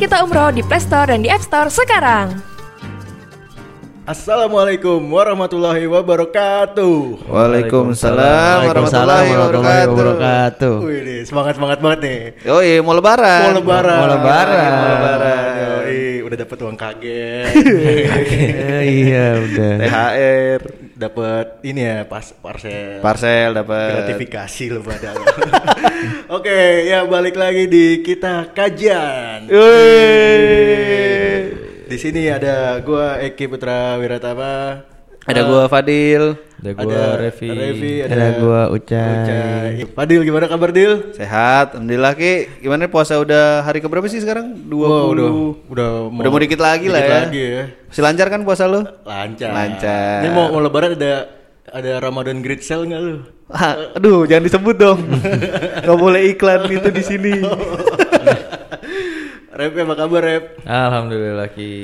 Kita Umroh di Play Store dan di App Store sekarang. Assalamualaikum warahmatullahi wabarakatuh. Waalaikumsalam warahmatullahi wabarakatuh. Wih, nih, semangat semangat banget nih. Oh iya mau lebaran. Mau lebaran. Mau lebaran. Mau lebaran. Yoi, udah dapet uang kaget. iya udah. THR. Dapat ini ya pas parcel. Parcel dapat. Gratifikasi lo pada. Oke, ya balik lagi di kita kajian. Di sini ada gua Eki Putra Wiratama. Ada gua Fadil. Ada gua Revi. Revi, ada, Ada gua Ucai. Fadil gimana kabar Dil? Sehat, alhamdulillah Ki. Gimana puasa udah hari keberapa sih sekarang? 20. Wah, udah udah Udah mau dikit lagi lah dikit ya. lagi ya. Masih lancar kan puasa lu? Lancar. Lancar. Ini mau, mau lebaran ada ada Ramadan Great Sale nggak lu? Ah, aduh, jangan disebut dong. Gak boleh iklan itu di sini. Rep apa kabar Rep? Alhamdulillah Ki.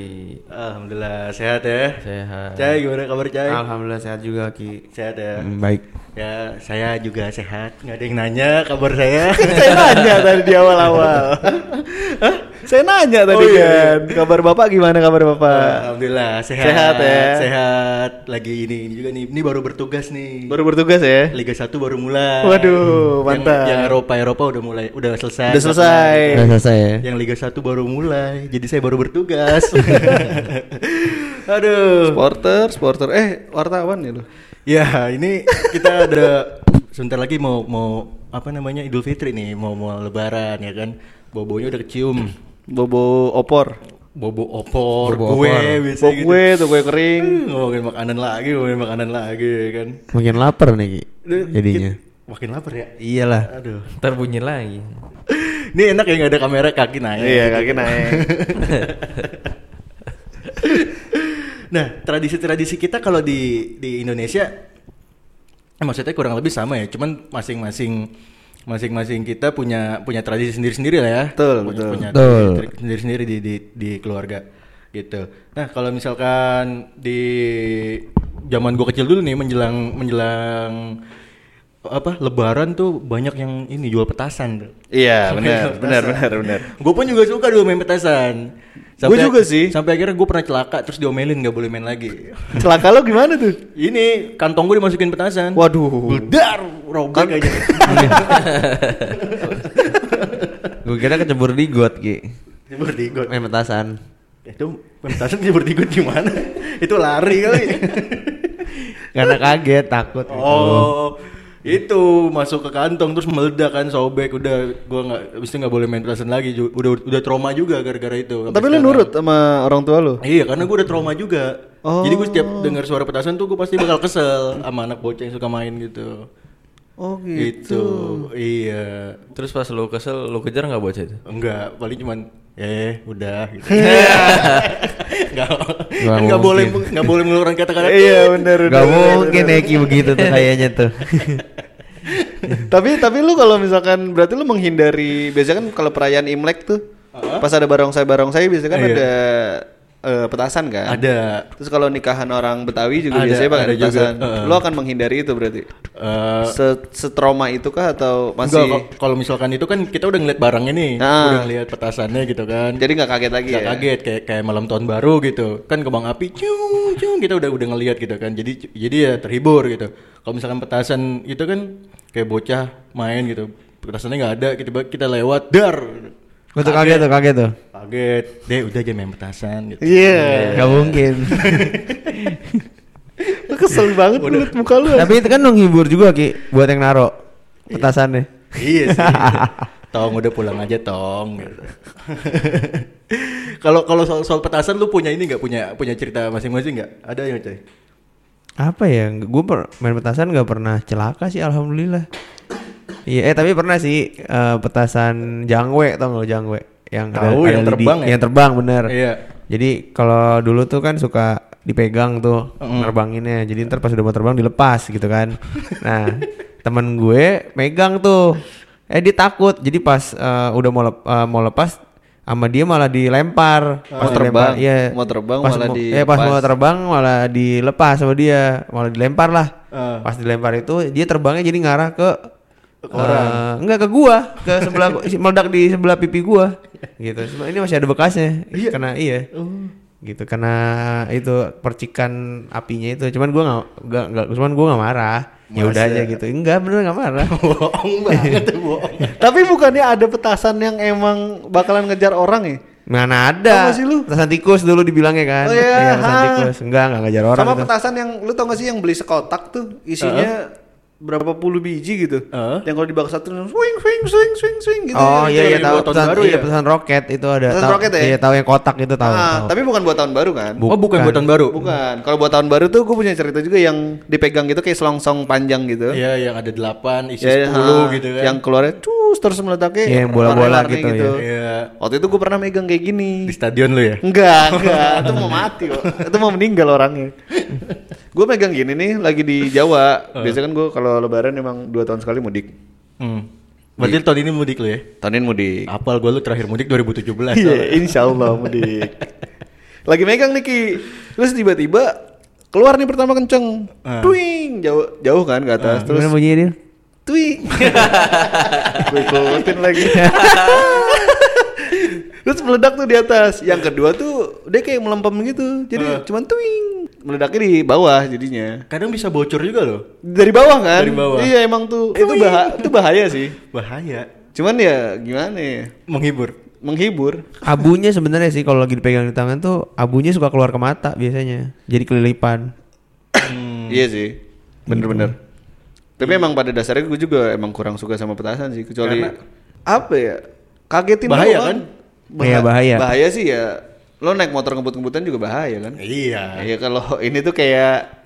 Alhamdulillah sehat ya. Sehat. Cai gimana kabar Cai? Alhamdulillah sehat juga Ki. Sehat ya. baik. Ya saya juga sehat. Nggak ada yang nanya kabar saya. Saya nanya tadi di awal-awal. Hah? Saya nanya tadi Oh, iya. kan. Kabar Bapak gimana kabar Bapak? Alhamdulillah sehat. Sehat ya. Sehat. Lagi ini, ini juga nih. Ini baru bertugas nih. Baru bertugas ya? Liga 1 baru mulai. Waduh, Yang- mantap. Yang, Eropa Eropa udah mulai, udah selesai. Udah selesai. Udah selesai ya. Yang Liga 1 baru mulai. Jadi saya baru bertugas. Aduh. Supporter, supporter. Eh, wartawan ya lu? Ya, ini kita ada sebentar lagi mau mau apa namanya Idul Fitri nih, mau mau lebaran ya kan. Bobonya udah kecium. Bobo opor. Bobo opor, Bobo gue opor. Bok gitu. gue tuh gue kering. Hmm, Ngomongin makanan lagi, ngomongin makanan lagi ya kan. Makin lapar nih Ki, Duh, jadinya. Makin lapar ya. Iyalah. Aduh. Ntar bunyi lagi. Ini enak ya nggak ada kamera kaki naik. Iya, kaki naik. Nah, tradisi-tradisi kita kalau di di Indonesia eh, maksudnya kurang lebih sama ya, cuman masing-masing masing-masing kita punya punya tradisi sendiri-sendiri lah ya. Betul, punya, betul. punya Betul. tradisi sendiri-sendiri di, di di keluarga gitu. Nah, kalau misalkan di zaman gua kecil dulu nih menjelang menjelang apa lebaran tuh banyak yang ini jual petasan tuh. Iya, benar, benar, benar, benar. Gue pun juga suka dulu main petasan. Gua juga sih. Sampai akhirnya gue pernah celaka terus diomelin nggak boleh main lagi. Celaka lo gimana tuh? Ini kantong gue dimasukin petasan. Waduh. Bedar, robek aja. Gue kira kecebur di got Ki. Jebur di got. Main petasan. Itu petasan jebur di got gimana? Itu lari kali. Karena kaget, takut gitu. Oh, itu masuk ke kantong terus meledak kan sobek. Udah gua nggak habis itu nggak boleh main petasan lagi. Udah udah trauma juga gara-gara itu Tapi lu nurut sama orang tua lu? Iya karena gue udah trauma juga. Oh. Jadi gue setiap dengar suara petasan tuh gue pasti bakal kesel Sama anak bocah yang suka main gitu. Oh Gitu. Iya. Terus pas lu kesel, lu kejar nggak bocah itu? Enggak paling cuman Eh udah. gitu Enggak Nggak Enggak boleh. Enggak boleh mengeluarkan kata-kata Iya, benar. Gak mungkin Eki begitu tuh kayaknya tuh. tapi tapi lu kalau misalkan berarti lu menghindari biasanya kan kalau perayaan Imlek tuh pas ada barongsai barongsai biasanya kan Iya. ada eh, petasan kan? Ada Terus kalau nikahan orang Betawi juga Ada, biasanya pakai ada juga. petasan. Heeh. Lu akan menghindari itu berarti? Eh, Se setrauma itu kah atau Enggak, masih kok- kalau misalkan itu kan kita udah ngeliat barangnya nih, Ah. udah ngeliat petasannya gitu kan. jadi nggak kaget lagi Nggak ya? kaget kayak kayak malam tahun baru gitu kan kembang api cung cung kita udah udah ngelihat gitu kan jadi jadi ya terhibur gitu kalau misalkan petasan itu kan kayak bocah main gitu petasannya nggak ada kita kita lewat dar Gue tuh kaget tuh, kaget tuh. kaget deh udah aja main petasan gitu Iya. Gak mungkin. Lu kesel banget mulut muka lu. Tapi itu kan menghibur juga Ki buat yang naro petasannya. iya sih tong udah pulang aja tong gitu. kalau kalau soal, soal petasan lu punya ini nggak punya punya cerita masing-masing nggak ada yang coy Apa ya? Gue main petasan gak pernah celaka sih, alhamdulillah. Iya, eh tapi pernah sih eh, petasan jangwe tau gak lo jangwe? Yang Tahu, yang lidi- terbang ya? Yang terbang bener. Iya. Jadi kalau dulu tuh kan suka dipegang tuh nerbanginnya. Jadi ntar pas udah mau terbang dilepas gitu kan. nah temen gue megang tuh. Eh dia takut. Jadi pas eh, udah mau lep- eh, mau lepas sama dia malah dilempar. Mau terbang, iya. mau terbang Pas malah mau- di- Eh pas pas. mau terbang malah dilepas sama dia, malah dilempar lah. Ah. Pas dilempar itu dia terbangnya jadi ngarah ke Eh, enggak ke gua, ke sebelah meledak di sebelah pipi gua. Gitu. Ini masih ada bekasnya. Karena iya. Gitu karena itu percikan apinya itu. Cuman gua nggak nggak nggak cuman gua nggak marah. Ya udah aja gitu. Enggak bener nggak marah. bohong banget tuh bohong. Tapi bukannya ada petasan yang emang bakalan ngejar orang ya? Mana ada? gak sih lu? Petasan tikus dulu dibilangnya kan. Oh iya, petasan ha. tikus. Enggak, enggak ngajar orang Sama itu. petasan yang lu tau gak sih yang beli sekotak tuh isinya berapa puluh biji gitu. Heeh. Yang kalau dibakar satu swing swing swing swing swing gitu. Oh iya iya yang tahu buat tahun baru iya ya? petasan roket itu ada. Tahu. roket ya? Iya tahu yang kotak itu tahu. Ah, tahu. tapi bukan buat tahun baru kan? Oh bukan buatan baru. Bukan. Kalau buat tahun baru tuh gue punya cerita juga yang dipegang gitu kayak selongsong panjang gitu. Iya yang ada 8 isi Ya, 10 ah, gitu kan. Yang keluarnya cus terus meledaknya. Iya, bola-bola warna-warni gitu, ya. Iya. Waktu itu gue pernah megang kayak gini. Di stadion lu ya? Enggak, enggak. itu mau mati kok. Itu mau meninggal orangnya. gue megang gini nih lagi di Jawa. Biasanya kan gue kalau lebaran emang dua tahun sekali mudik. Hmm. Berarti tahun ini mudik lu ya? Tahun ini mudik. Apal gua lu terakhir mudik 2017. Iya, soalnya. insya Allah mudik. Lagi megang nih Ki. Terus tiba-tiba keluar nih pertama kenceng. Ah. Twing, jauh jauh kan ke atas. Terus Gimana bunyinya dia? Twing. Gue ikutin lagi. Terus meledak tuh di atas. Yang kedua tuh dia kayak melempem gitu. Jadi cuman twing. Meledaknya di bawah jadinya. Kadang bisa bocor juga loh. Dari bawah kan? Dari bawah. Iya emang tuh itu bahaya, itu bahaya sih. Bahaya. Cuman ya gimana ya? Menghibur. Menghibur. Abunya sebenarnya sih kalau lagi dipegang di tangan tuh abunya suka keluar ke mata biasanya. Jadi kelilipan. Iya sih. Bener-bener. Tapi emang pada dasarnya gue juga emang kurang suka sama petasan sih. Kecuali Karena- apa ya? Kagetin Bahaya doang. kan? Iya, bahaya. Bahaya sih ya. Lo naik motor ngebut-ngebutan juga bahaya kan? Iya. Iya kalau ini tuh kayak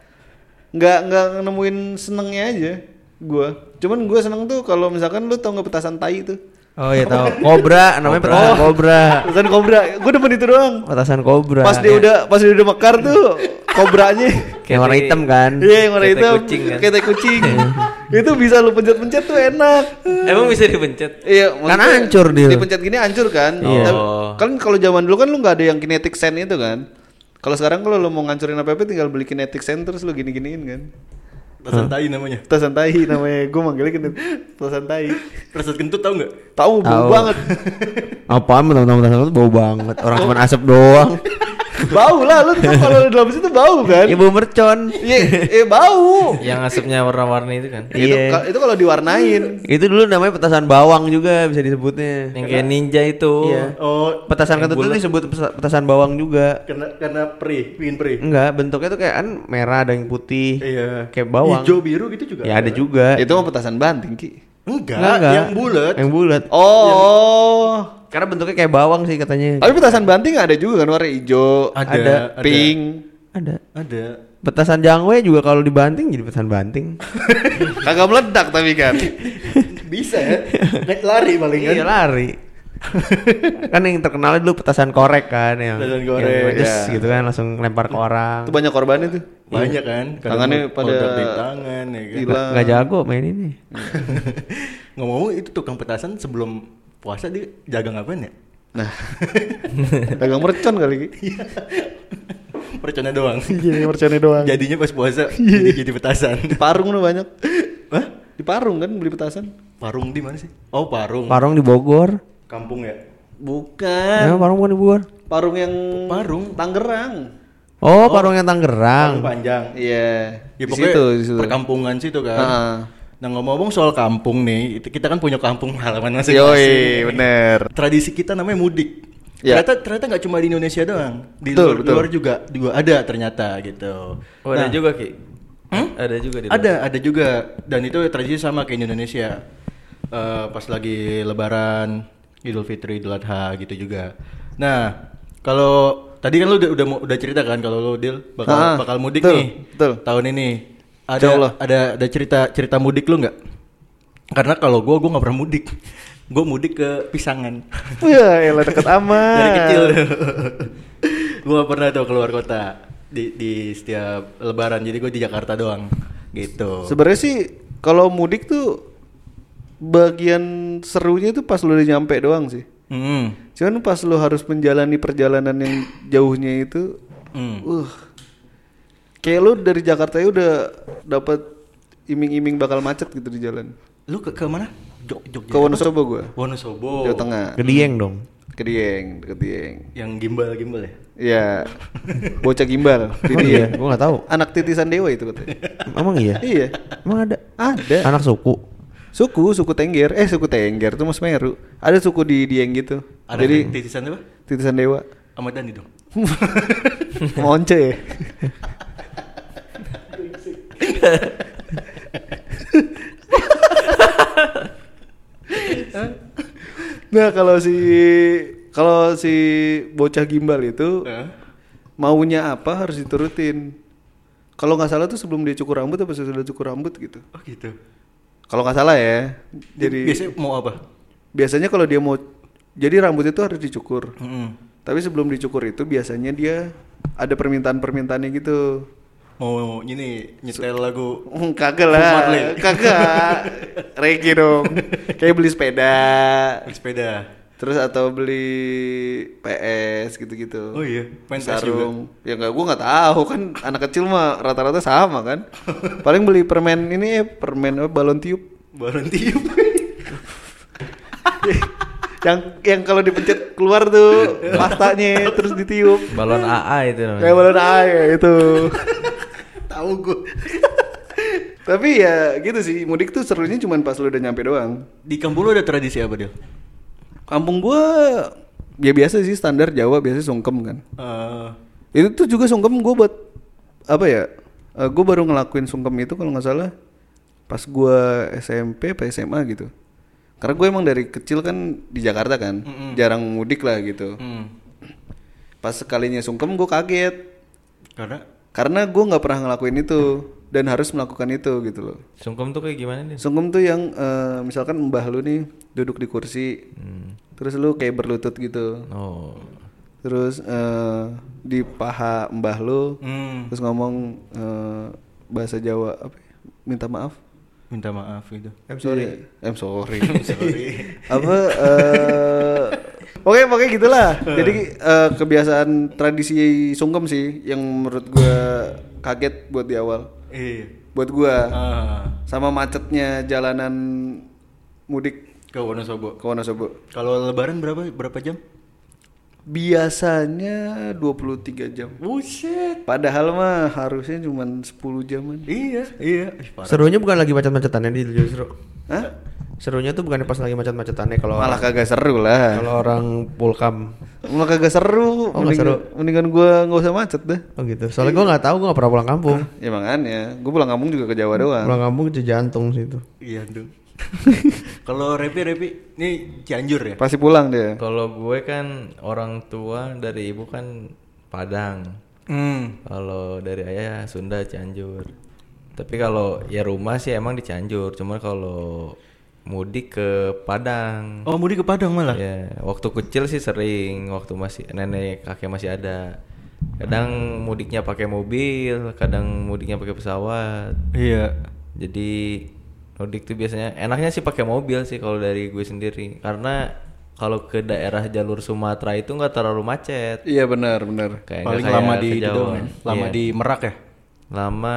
nggak nggak nemuin senengnya aja gua. Cuman gua seneng tuh kalau misalkan lu tau nggak petasan tai tuh. Oh iya tahu. Kobra namanya petasan kobra. Petasan kobra. Gua demen itu doang. Petasan kobra. Pas dia Ya. udah pas dia udah mekar tuh kobranya Yang warna hitam kan. Iya yang warna Kayak hitam kucing kan? Kayak kucing Itu bisa lu pencet-pencet tuh enak Emang bisa dipencet? Iya Kan hancur dia. Dipencet gini hancur kan Iya. Oh. Kan kalau zaman dulu kan lu nggak ada yang kinetic sand itu kan Kalau sekarang kalau lu mau ngancurin apa-apa tinggal beli kinetic sand terus lu gini-giniin kan Petasan tai namanya. Petasan tai namanya Gue manggilnya kentut Petasan tai Petasan kentut tau nggak? Tahu bau banget Apaan teman-teman petasan bau banget. Orang cuma asap doang. Bau lah Lu tuh kalau di dalam situ bau kan Ya bau mercon. Iya eh, bau Yang asapnya warna-warni itu kan? Itu, Iya. itu kalau diwarnain Itu dulu namanya petasan bawang juga bisa disebutnya. Yang kayak ninja itu. Iya. Oh, Petasan kentut itu disebut petasan bawang juga. karena karena perih, bikin perih. Enggak, bentuknya tuh kayak kan merah ada yang putih. Iya. Kayak bawang. Hijau biru gitu juga. Ya ada juga. Itu mah petasan banting Ki Enggak, Enggak, enggak. yang bulat. Yang bulat. Oh Karena bentuknya kayak bawang sih katanya. Tapi petasan banting ada juga kan warna hijau, Ada, Ada. pink. Ada. Ada. Petasan jangwe juga kalau dibanting jadi petasan banting. Kagak meledak tapi kan. Bisa ya. Naik lari paling kan. Iya lari. kan yang terkenal dulu petasan korek kan yang Petasan korek, yang ya. gitu kan langsung lempar ke orang. Itu banyak korbannya tuh. Banyak kan. Kadang Tangannya pada di tangan ya kan. Nggak jago main ini. Ngomong-ngomong itu tukang petasan sebelum puasa dia jaga ngapain ya? Nah. Dagang mercon kali Ki. Percona doang. Iya, merconnya doang. Jadinya pas puasa jadi jadi petasan. Di Parung tuh banyak. Hah? Di Parung kan beli petasan. Parung di mana sih? Oh, Parung. Parung di Bogor. Kampung ya. Bukan. Ya, Parung bukan di Bogor. Parung yang Parung. Tangerang. Oh, Parung yang Tangerang. Parung panjang. Iya. Ya di situ, di situ. perkampungan situ kan. Heeh. Nah ngomong-ngomong soal kampung nih, kita kan punya kampung halaman Yoi, masing-masing. bener. Tradisi kita namanya mudik. Ya. Ternyata ternyata nggak cuma di Indonesia doang, di Betul, luar, betul. luar juga juga ada ternyata gitu. Oh, ada Nah, juga Ki? Ada juga di Ada, ada juga dan itu tradisi sama kayak Indonesia. Eh, pas lagi Lebaran, Idul Fitri, Idul Adha gitu juga. Nah, kalau tadi kan lu udah udah, udah cerita kan kalau lu deal bakal Ah, bakal mudik betul, nih betul. tahun ini. Ada Allah. ada ada cerita cerita mudik lu nggak? Karena kalau gua gua nggak pernah mudik. Gue mudik ke Pisangan. Wah, elah deket amat. Dari kecil. gue gak pernah tuh keluar kota di di setiap lebaran. Jadi gue di Jakarta doang. Gitu. Sebenarnya sih kalau mudik tuh bagian serunya tuh pas lu udah nyampe doang sih. Hmm. Cuman pas lu harus menjalani perjalanan yang jauhnya itu, Hmm. uh, kayak lu dari Jakarta ya udah dapat iming-iming bakal macet gitu di jalan. Lu ke, ke mana? Jog, Jogja. Ke Wonosobo gue. Wonosobo. Jawa Tengah. Ke Dieng dong. Ke Dieng, deket Dieng. Yang gimbal-gimbal ya? Iya. Bocah gimbal. Di Oh iya, Dieng. gua nggak tahu. Anak titisan dewa itu katanya. Emang iya? iya. Emang ada? Ada. Anak suku. Suku, suku Tengger. Eh, suku Tengger tuh Mas Meru. Ada suku di Dieng gitu. Ada Jadi titisan apa? titisan dewa. Ahmad Dhani dong. Monce ya. Nah kalau si kalau si bocah gimbal itu maunya apa harus diturutin. Kalau nggak salah tuh sebelum dia cukur rambut apa sudah cukur rambut gitu. Oh gitu. Kalau nggak salah ya. Jadi biasanya mau apa? biasanya kalau dia mau jadi rambut itu harus dicukur. Mm-mm. Tapi sebelum dicukur itu biasanya dia ada permintaan-permintaannya gitu. Mau ini nyetel lagu Hmm, kagak lah, kagak. Reggae dong. Kayak beli sepeda. naik sepeda. Terus atau beli PS gitu-gitu. Oh iya, main PS sarung. Ya enggak gua nggak tahu kan anak kecil mah rata-rata sama kan. Paling beli permen ini ya, permen apa balon tiup. Balon tiup. yang yang kalau dipencet keluar tuh pastanya terus ditiup. Balon AA itu namanya. Kayak balon air itu. Tahu gue. Tapi ya gitu sih, mudik tuh serunya cuma pas lu udah nyampe doang. Di kampung lu ada tradisi apa, Del? Kampung gua ya biasa sih standar Jawa biasa sungkem kan. Eh, Itu tuh juga sungkem gua buat apa ya? Eh, gua baru ngelakuin sungkem itu kalau nggak salah pas gua SMP apa SMA gitu. Karena gue emang dari kecil kan di Jakarta kan, jarang mudik lah gitu. hmm. Pas sekalinya sungkem gue kaget Karena karena gua nggak pernah ngelakuin itu dan harus melakukan itu gitu loh. Sungkem tuh kayak gimana nih? Sungkem tuh yang eh, misalkan mbah lu nih duduk di kursi, terus lu kayak berlutut gitu, Oh. terus eh, di paha mbah lu, hmm, terus ngomong eh, bahasa Jawa apa? ya? Minta maaf. Minta maaf gitu. I'm sorry. I'm sorry. Sorry. apa? eh Oke, pokoknya gitulah. Jadi eh, kebiasaan tradisi sungkem sih yang menurut gua kaget buat di awal. Iya. Buat gua Ah, sama macetnya jalanan mudik ke Wonosobo. ke Wonosobo. Kalau lebaran berapa berapa jam? Biasanya 23 jam. Buset. Padahal mah harusnya cuma 10 jaman. Iya, iya. Ih, parah. Serunya bukan lagi macet-macetannya di justru. Hah? Serunya tuh bukan pas lagi macet-macetannya kalau Malah orang- kagak seru lah. kalau orang pulkam. Malah kagak seru. Oh, nggak seru. Mendingan gua nggak usah macet deh. Oh gitu. Soalnya gua nggak tahu gua nggak pernah pulang kampung. Ya makanya, gua pulang kampung juga ke Jawa doang. Pulang kampung ke jantung situ. Iya, dong. Kalau Repi Repi ini Cianjur ya? Pasti pulang dia. Kalau gue kan orang tua dari ibu kan Padang. Hmm. Kalau dari ayah Sunda Cianjur. Tapi kalau ya rumah sih emang di Cianjur. Cuma kalau mudik ke Padang. Oh, mudik ke Padang malah. Ya, waktu kecil sih sering, waktu masih nenek kakek masih ada. Kadang mudiknya pakai mobil, kadang mudiknya pakai pesawat. Iya. Jadi mudik tuh biasanya enaknya sih pakai mobil sih kalau dari gue sendiri. Karena kalau ke daerah jalur Sumatera itu nggak terlalu macet. Iya benar, benar. Kayak Paling lama di itu doang ya? Lama Iya. di Merak ya? Lama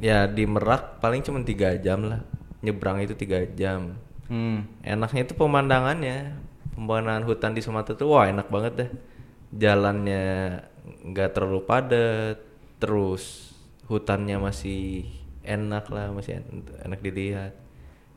ya di Merak paling cuma tiga jam lah. Nyebrang itu tiga jam. Hmm. Enaknya itu pemandangannya, pemandangan hutan di Sumatera tuh wah enak banget deh. Jalannya nggak terlalu padat, terus hutannya masih enak lah, masih en- enak dilihat.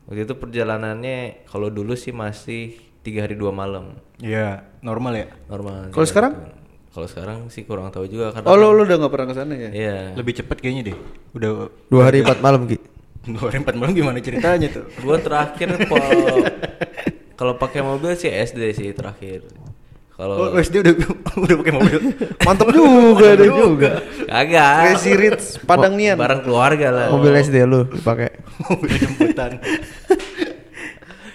Waktu itu perjalanannya kalau dulu sih masih tiga hari dua malam Iya, normal ya. normal. Kalau sekarang? itu. Kalau sekarang sih kurang tahu juga karena Oh lu lu udah nggak pernah ke sana ya? Iya. Lebih cepet kayaknya deh. Udah Dua hari empat malam Ki. dua hari empat malam gimana ceritanya tuh? Gua terakhir kalau kalau pakai mobil sih SD sih terakhir. Kalau Oh, SD udah udah pakai mobil. Mantap juga deh juga. kagak. Crazy Rich Padang Nian. Barang keluarga lah. Mobil SD lu dipakai. mobil jemputan.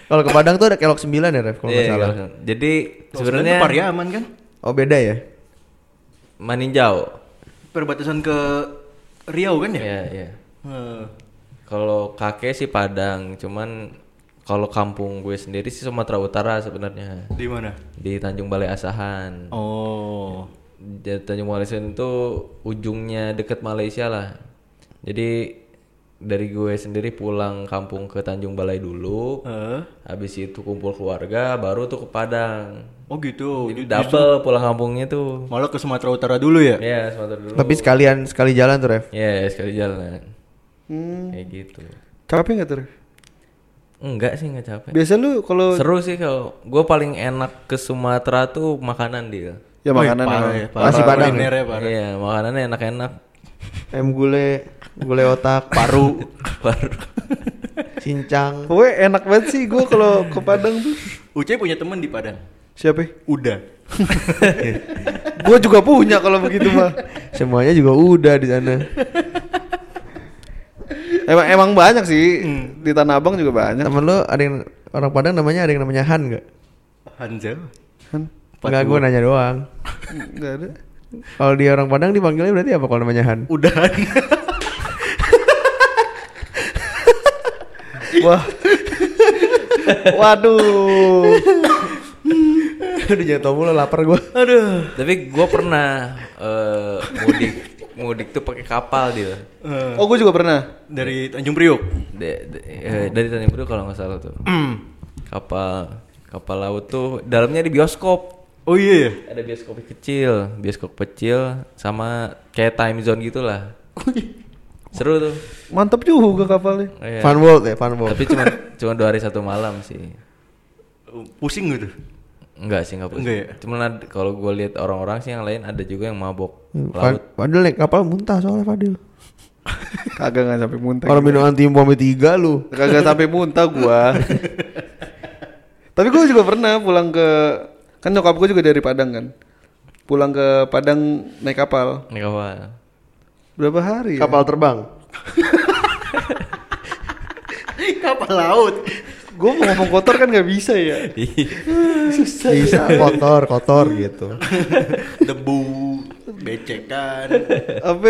Kalau ke Padang tuh ada kelok 9 ya, Ref, kalau nggak Iya, salah. Jadi Sebenarnya Pariaman kan? Oh, beda ya? Maninjau. Perbatasan ke Riau kan ya? Iya, iya. Eh, Kalau kakek sih Padang, cuman kalau kampung gue sendiri sih Sumatera Utara sebenarnya. di mana? Di Tanjung Balai Asahan. Oh. Di Tanjung Balai Asahan itu ujungnya deket Malaysia lah. Jadi dari gue sendiri pulang kampung ke Tanjung Balai dulu. Heeh. Habis itu kumpul keluarga, baru tuh ke Padang. Oh gitu. Jadi double pulang kampungnya tuh. Malah ke Sumatera Utara dulu ya? Ya, Sumatera dulu. Tapi sekalian sekali jalan tuh, Ref. Ya, sekali jalan. Hmm. Kayak gitu. Capek nggak tuh? Ref? Enggak sih, enggak capek. Biasa lu kalau Seru sih kalau gue paling enak ke Sumatera tuh makanan dia. ya makanan parah ya, parah. Nasi Padang parah. Iya, makanannya enak-enak. Ayam gule, gule otak, paru, Baru. cincang. Pokoknya enak banget sih gue kalau ke Padang tuh. Uce punya temen di Padang. Siapa? Udah. gue juga punya kalau begitu mah. Semuanya juga udah di sana. Emang emang banyak sih di Tanah Abang juga banyak. Temen lu ada yang orang Padang namanya ada yang namanya Han nggak? Hanzel. Kan Enggak, gue nanya doang. nggak ada. Kalau dia orang Padang dipanggilnya berarti apa kalau namanya Han? Udahan. Wah. Waduh. Aduh jangan tau mulu lapar gue. Aduh. Tapi gue pernah eh, mudik mudik tuh pakai kapal dia. Eh, Oh gue juga pernah. dari Tanjung Priok. De- de- eh, dari Tanjung Priok kalau nggak salah tuh. Kapal kapal laut tuh dalamnya di bioskop. Oh iya ya? Ada bioskop kecil, bioskop kecil sama kayak time zone gitulah. Seru tuh. Mantap juga kapalnya. Iya. Fun World ya, Fun World. Tapi cuma cuma dua hari satu malam sih. Pusing gitu. Enggak sih enggak pusing. Enggak ya? Cuman kalau gue lihat orang-orang sih yang lain ada juga yang mabok laut. Fadil naik kapal muntah soalnya Fadil. Kagak nggak sampai muntah. Orang minum anti sampai tiga lu. Kagak sampai muntah gua. Tapi gua juga pernah pulang ke kan nyokap gua juga dari Padang kan. Pulang ke Padang naik kapal. Naik kapal. Berapa hari? ya? Kapal terbang. Kapal laut. Gua mau ngomong kotor kan nggak bisa ya. Bisa kotor, kotor gitu. Debu, becekan. Apa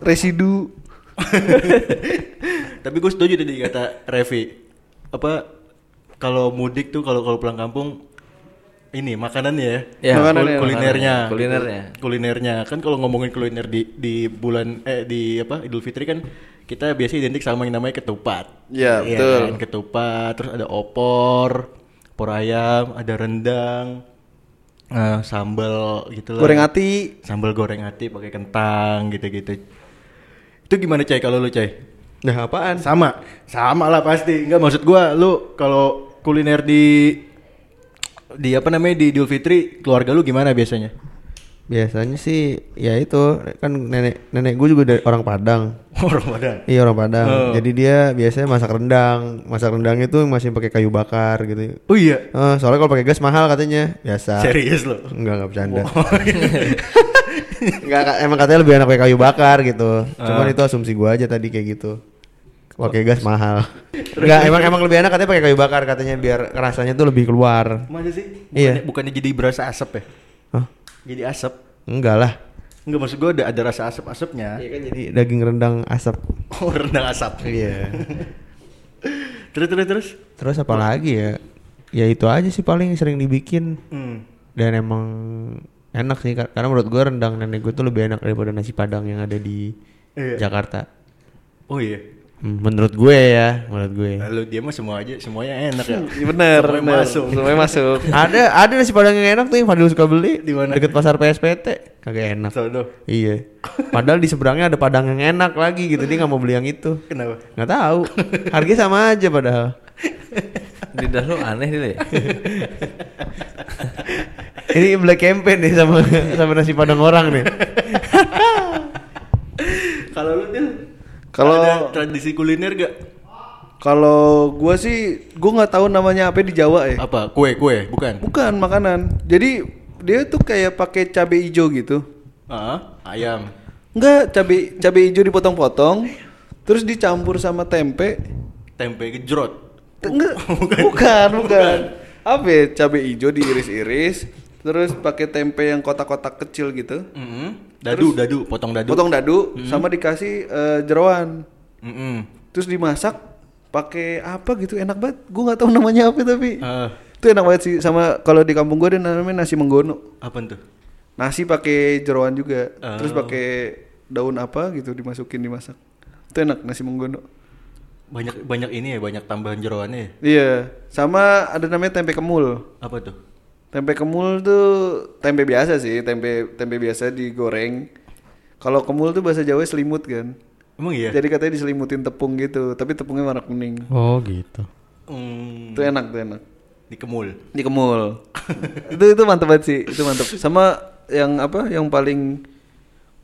residu? Tapi gue setuju tadi kata Revi. Apa kalau mudik tuh kalau kalau pulang kampung ini makanannya ya. Ya, Makanannya, Kul- kulinernya. makanan. Kulinernya. Kulinernya. Kan kalau ngomongin kuliner di di bulan eh di apa Idul Fitri kan kita biasa identik sama yang namanya ketupat. Ya, Iya betul. kan? Ketupat, terus ada opor, opor ayam, ada rendang, eh, sambal gitu lah. Goreng ati. Sambal goreng hati pakai kentang gitu-gitu. Itu gimana Cai kalau lu Cai? Nah apaan? Sama, sama lah pasti. Enggak maksud gua lu kalau kuliner di di apa namanya di Idul Fitri keluarga lu gimana biasanya? Biasanya sih ya itu kan nenek nenek gue juga dari orang Padang. Orang Padang. Iya orang Padang. Oh. Jadi dia biasanya masak rendang. Masak rendang itu masih pakai kayu bakar gitu. Oh iya. Eh, soalnya kalau pakai gas mahal katanya. Biasa. Serius lo. Enggak enggak bercanda. Enggak Kak, emang katanya lebih enak pakai kayu bakar gitu. Cuman itu asumsi gua aja tadi kayak gitu. Pakai gas mahal. Enggak, emang emang lebih enak katanya pakai kayu bakar katanya biar rasanya tuh lebih keluar. Masa sih? Iya. Bukannya, bukannya jadi berasa asap ya? Jadi asap. Enggak lah. Enggak maksud gua ada ada rasa asap-asapnya. Iya kan jadi daging rendang asap. Oh, rendang asap. Iya. terus terus terus. Terus apa lagi ya? Ya itu aja sih paling sering dibikin Hmm. dan emang enak sih karena menurut gua rendang nenek gue tuh lebih enak daripada nasi padang yang ada di Iya. Jakarta. Oh iya. Menurut gue ya, menurut gue. Lalu dia mah semua aja semuanya enak ya. Iya, Bener, Semuanya bener. masuk. Semuanya masuk. ada ada nasi padang yang enak tuh yang Fadil suka beli Di mana? Deket pasar PSPT. Kagak enak. Sono. Iya. Padahal di seberangnya ada padang yang enak lagi gitu. Dia nggak mau beli yang itu. Kenapa? Nggak tahu. Harganya sama aja padahal. Lidah lu aneh ya. Ini black campaign nih sama sama nasi padang orang nih. Kalau lu Dil, Kalau- ada tradisi kuliner gak? Kalau gua sih gua nggak tahu namanya apa di Jawa ya. Apa? Kue, kue, bukan? Bukan makanan. Jadi dia tuh kayak pakai cabai hijau gitu. Ah, ayam. Enggak, cabai cabai hijau dipotong-potong, terus dicampur sama tempe. Tempe gejrot. Enggak, bukan, bukan. Apa ya? Cabai hijau diiris-iris, terus pakai tempe yang kotak-kotak kecil gitu. Mm-mm. Dadu, dadu, potong dadu. Potong dadu sama dikasih eh, jeroan. Mm-mm. Terus dimasak pakai apa gitu enak banget. Gue nggak tahu namanya apa tapi Ah, itu enak banget sih sama kalau di kampung gue ada namanya nasi menggono. apa tuh? Nasi pakai jeroan juga. Oh. Terus pakai daun apa gitu dimasukin dimasak. Itu enak nasi menggono. Banyak banyak ini ya, banyak tambahan jeroannya ya. Iya, sama ada namanya tempe kemul. Apa tuh? Tempe kemul tuh tempe biasa sih, tempe tempe biasa digoreng. Kalau kemul tuh bahasa Jawa selimut kan. Emang iya? Jadi katanya diselimutin tepung gitu, tapi tepungnya warna kuning. Oh gitu. Hmm, Itu enak tuh enak. dikemul. Dikemul. itu itu mantep banget sih, itu mantep. Sama yang apa? Yang paling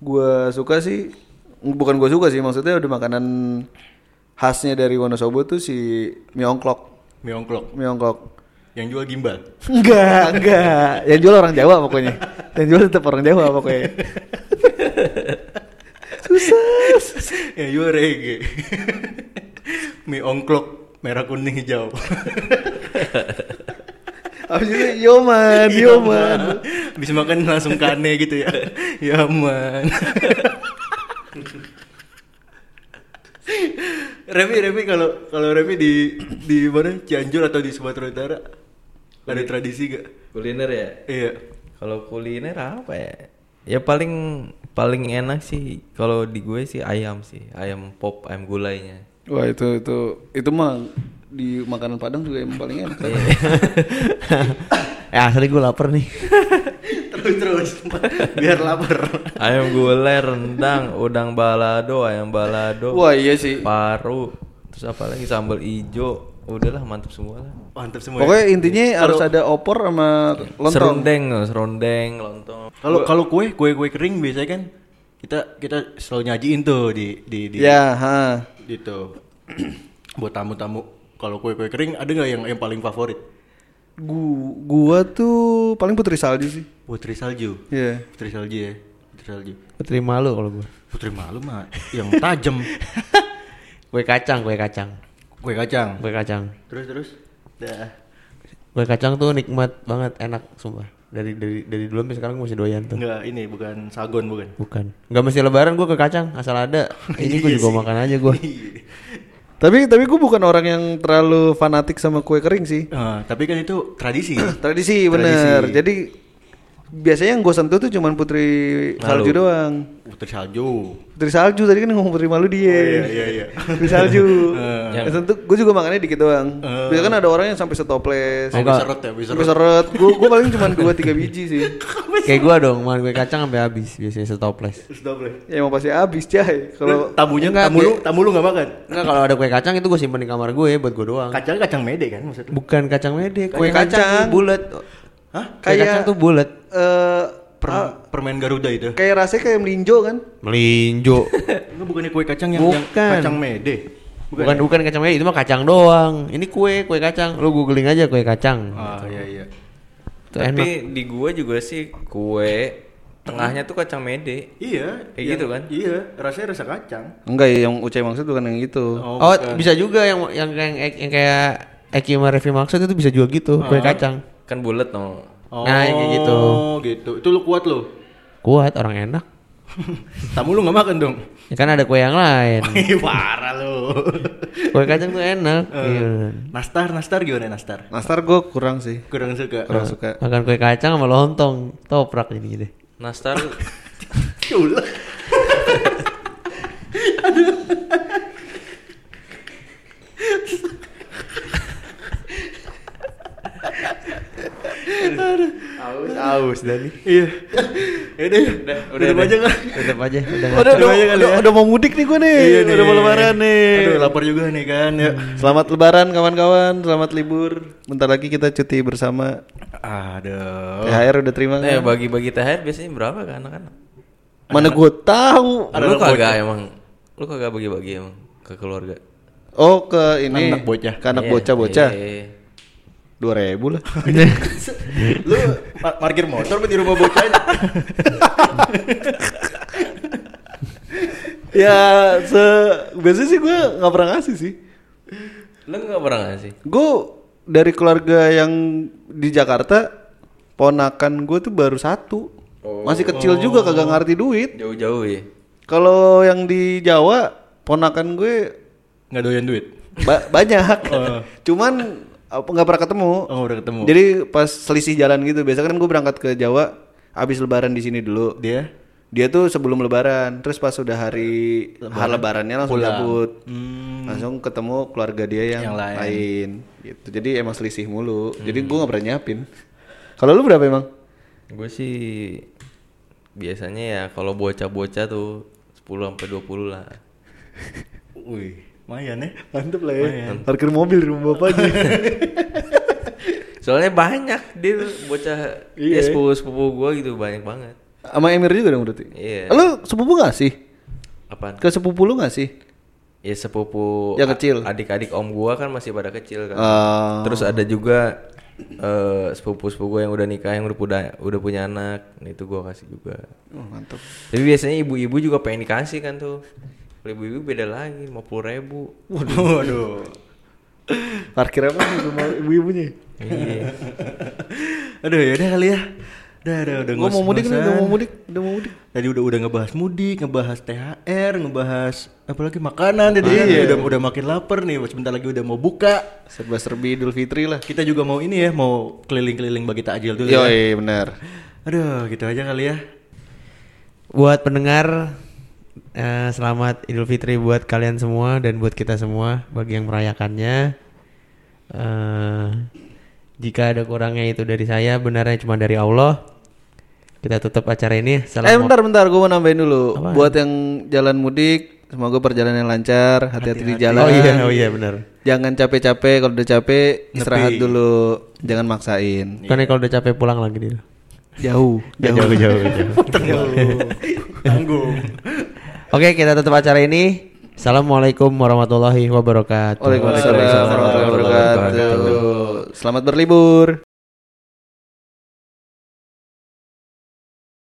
gua suka sih bukan gua suka sih, maksudnya udah makanan khasnya dari Wonosobo tuh si mie ongklok. Mie ongklok. Mie ongklok. Yang jual gimbal. Enggak, enggak. Yang jual orang Jawa pokoknya. Yang jual tetap orang Jawa pokoknya. Susah. yang jual reggae. Mie ongklok merah kuning hijau. Habis itu Yoman, Yoman. Bisa makan langsung kane gitu ya. Yaman. Revi, Revi kalau kalau Revi di di mana Cianjur atau di Sumatera Utara ada tradisi gak? Kuliner ya? Iya. Kalau kuliner apa ya? Ya paling paling enak sih kalau di gue sih ayam sih, ayam pop, ayam gulainya. Wah itu itu itu mah di makanan Padang juga yang paling enak. eh asli gue lapar nih. Terus terus biar lapar. ayam gulai, rendang, udang balado, ayam balado, Wah iya sih. paru, terus apa lagi sambal ijo. Udahlah mantap semua lah. Mantap semua. ya. Pokoknya intinya harus ada opor sama lontong. Serundeng, serundeng, lontong. Kalau kalau kue kue kue kering biasanya kan kita kita selalu nyajiin tuh di di di Ya, ha. gitu buat tamu-tamu. Kalau kue kue kering ada nggak yang yang paling favorit? Gu gua tuh paling putri salju sih. Putri salju. Iya. Putri salju ya. Putri salju. Putri malu kalau gue. Putri malu mah yang tajam. Kue kacang, kue kacang, kue kacang. kue kacang. Terus terus. Dah. Kue kacang tuh nikmat banget, enak sumpah. Dari dari dari dulu sampai sekarang gue masih doyan tuh. Enggak, ini bukan sagon bukan. Bukan. Nggak mesti lebaran gue ke kacang, asal ada. Ini gue juga makan aja gue. Tapi tapi gua bukan orang yang terlalu fanatik sama kue kering sih. Ah, tapi kan itu tradisi. Tradisi bener. Jadi biasanya yang gue sentuh tuh cuman putri salju doang. Putri salju. Putri salju tadi kan ngomong putri malu dia. Oh, iya, iya, iya. Putri salju. Yang sentuh gue juga makannya dikit doang. Eh. Biasanya kan ada orang yang sampai setoples. Sampai seret ya, bisa seret. Gue gue paling cuma 2 3 biji sih. Kayak gue dong, makan kue kacang sampai habis biasanya setoples. Ya emang pasti habis cah. Kalau tamunya Enggak, tamu lu tamu lu nggak makan. Enggak kalau ada kue kacang itu gue simpen di kamar gue buat gue doang. Kacang kacang mede kan maksudnya. Bukan kacang mede, kue Kacang. kacang, bulat. Hah? Kayak- kacang tuh bulat. eh Per- ah, permen Garuda itu. kayak rasanya kayak melinjo kan? Melinjo. Enggak bukannya kue kacang yang, yang Bukan. kacang mede. bukan bukan kacang mede, itu mah kacang doang. Ini kue, kue kacang. Lu googling aja kue kacang. Ah iya iya. Itu Tapi enak. di gua juga sih kue tengahnya tuh kacang mede. Iya. Kayak yang- gitu kan? Iya, rasanya rasa kacang. Enggak ya, yang Ucai maksud bukan yang itu. Oh, bukan. bisa juga yang yang yang, yang kayak Eki sama Revi maksud itu bisa juga gitu, kue kacang. Kan bulat no. Oh, Nah, yang kayak gitu. gitu. Itu lu kuat lu. Kuat orang enak. Tamu lu nggak makan dong. Ya kan ada kue yang lain. Ih, Parah lu. kue kacang tuh enak. Iya. nastar, nastar gimana nastar? Nastar gue kurang sih. Kurang suka. Kurang suka. Makan kue kacang sama lontong, toprak ini deh. Nastar Culek. Aus, aus Dani. Iya. Ya udah, udah, udah, aja kan. Tetap aja udah. Udah, udah, Udah aja kali udah, ya. udah mau mudik nih gue nih. Iya nih. Udah mau lebaran nih. Aduh, lapar juga nih kan ya. Selamat lebaran kawan-kawan, selamat libur. Bentar lagi kita cuti bersama. Aduh. THR udah terima eh kan? bagi-bagi THR biasanya berapa ke anak-anak? Mana gue tahu. Lu kagak emang lu kagak bagi-bagi emang ke keluarga. Oh ke ini Anak bocah. Ke anak Iya, bocah-bocah. iya. Dua ribu lah. Lu pa- parkir motor di rumah bocahnya? ya se biasanya sih gue nggak pernah ngasih sih. Lu nggak pernah ngasih? Gue dari keluarga yang di Jakarta ponakan gue tuh baru satu. Masih kecil juga kagak ngerti duit. Jauh-jauh ya. Kalau yang di Jawa ponakan gue Nggak doyan duit. ba- banyak. Oh. Cuman nggak pernah ketemu. Oh, udah ketemu. Jadi pas selisih jalan gitu, biasa kan gue berangkat ke Jawa habis lebaran di sini dulu. Dia Dia tuh sebelum lebaran, terus pas udah hari hari lebarannya langsung Pulang. cabut. Hmm. Langsung ketemu keluarga dia yang, Yang lain. lain. gitu. Jadi emang selisih mulu. Jadi gua nggak pernah nyiapin. Kalau lu berapa emang? Gue sih biasanya ya kalau bocah-bocah tuh 10 sampai 20 lah. Wih, lumayan ya. Mantep lah ya. Parkir mobil di rumah bapaknya. Soalnya banyak dia tuh bocah Iya. ya sepupu-sepupu gua gitu banyak banget. Sama Emir juga dong berarti. Iya. Lu sepupu gak sih? Apaan? Ke sepupu lu gak sih? Ya sepupu Yang a- kecil. Adik-adik om gua kan masih pada kecil kan. Ah. Terus ada juga eh sepupu-sepupu gua yang udah nikah yang udah punya udah punya anak. Nah, itu gua kasih juga. Oh, mantap. Tapi biasanya ibu-ibu juga pengen dikasih kan tuh. Kalau ibu-ibu beda lagi, 50 ribu. Waduh. Parkir apa nih rumah ibu-ibunya? iya. Aduh ya udah kali ya. Udah, udah, udah. Gua mau mudik nih, udah mau mudik, udah mau mudik. Tadi udah udah ngebahas mudik, ngebahas THR, ngebahas apalagi makanan tadi kan. Iya. Udah udah makin lapar nih, sebentar lagi udah mau buka. Serba-serbi Idul Fitri lah. Kita juga mau ini ya, mau keliling-keliling bagi takjil dulu Yo, ya. benar. Aduh, gitu aja kali ya. Buat pendengar eh, selamat Idul Fitri buat kalian semua dan buat kita semua bagi yang merayakannya. Eh, jika ada kurangnya itu dari saya, benarnya cuma dari Allah. Kita tutup acara ini. Eh bentar bentar, gue mau nambahin dulu. Apaan? Buat yang jalan mudik, semoga perjalanan lancar, hati-hati di jalan. Oh iya, oh iya benar. Jangan capek-capek, kalau udah capek istirahat Nepi. dulu, jangan maksain. Kan kalau udah capek pulang lagi dia. Jauh, Jauh, jauh, jauh. Tanggung. Oke, kita tutup acara ini. Assalamualaikum warahmatullahi wabarakatuh. Waalaikumsalam warahmatullahi wabarakatuh. Selamat berlibur.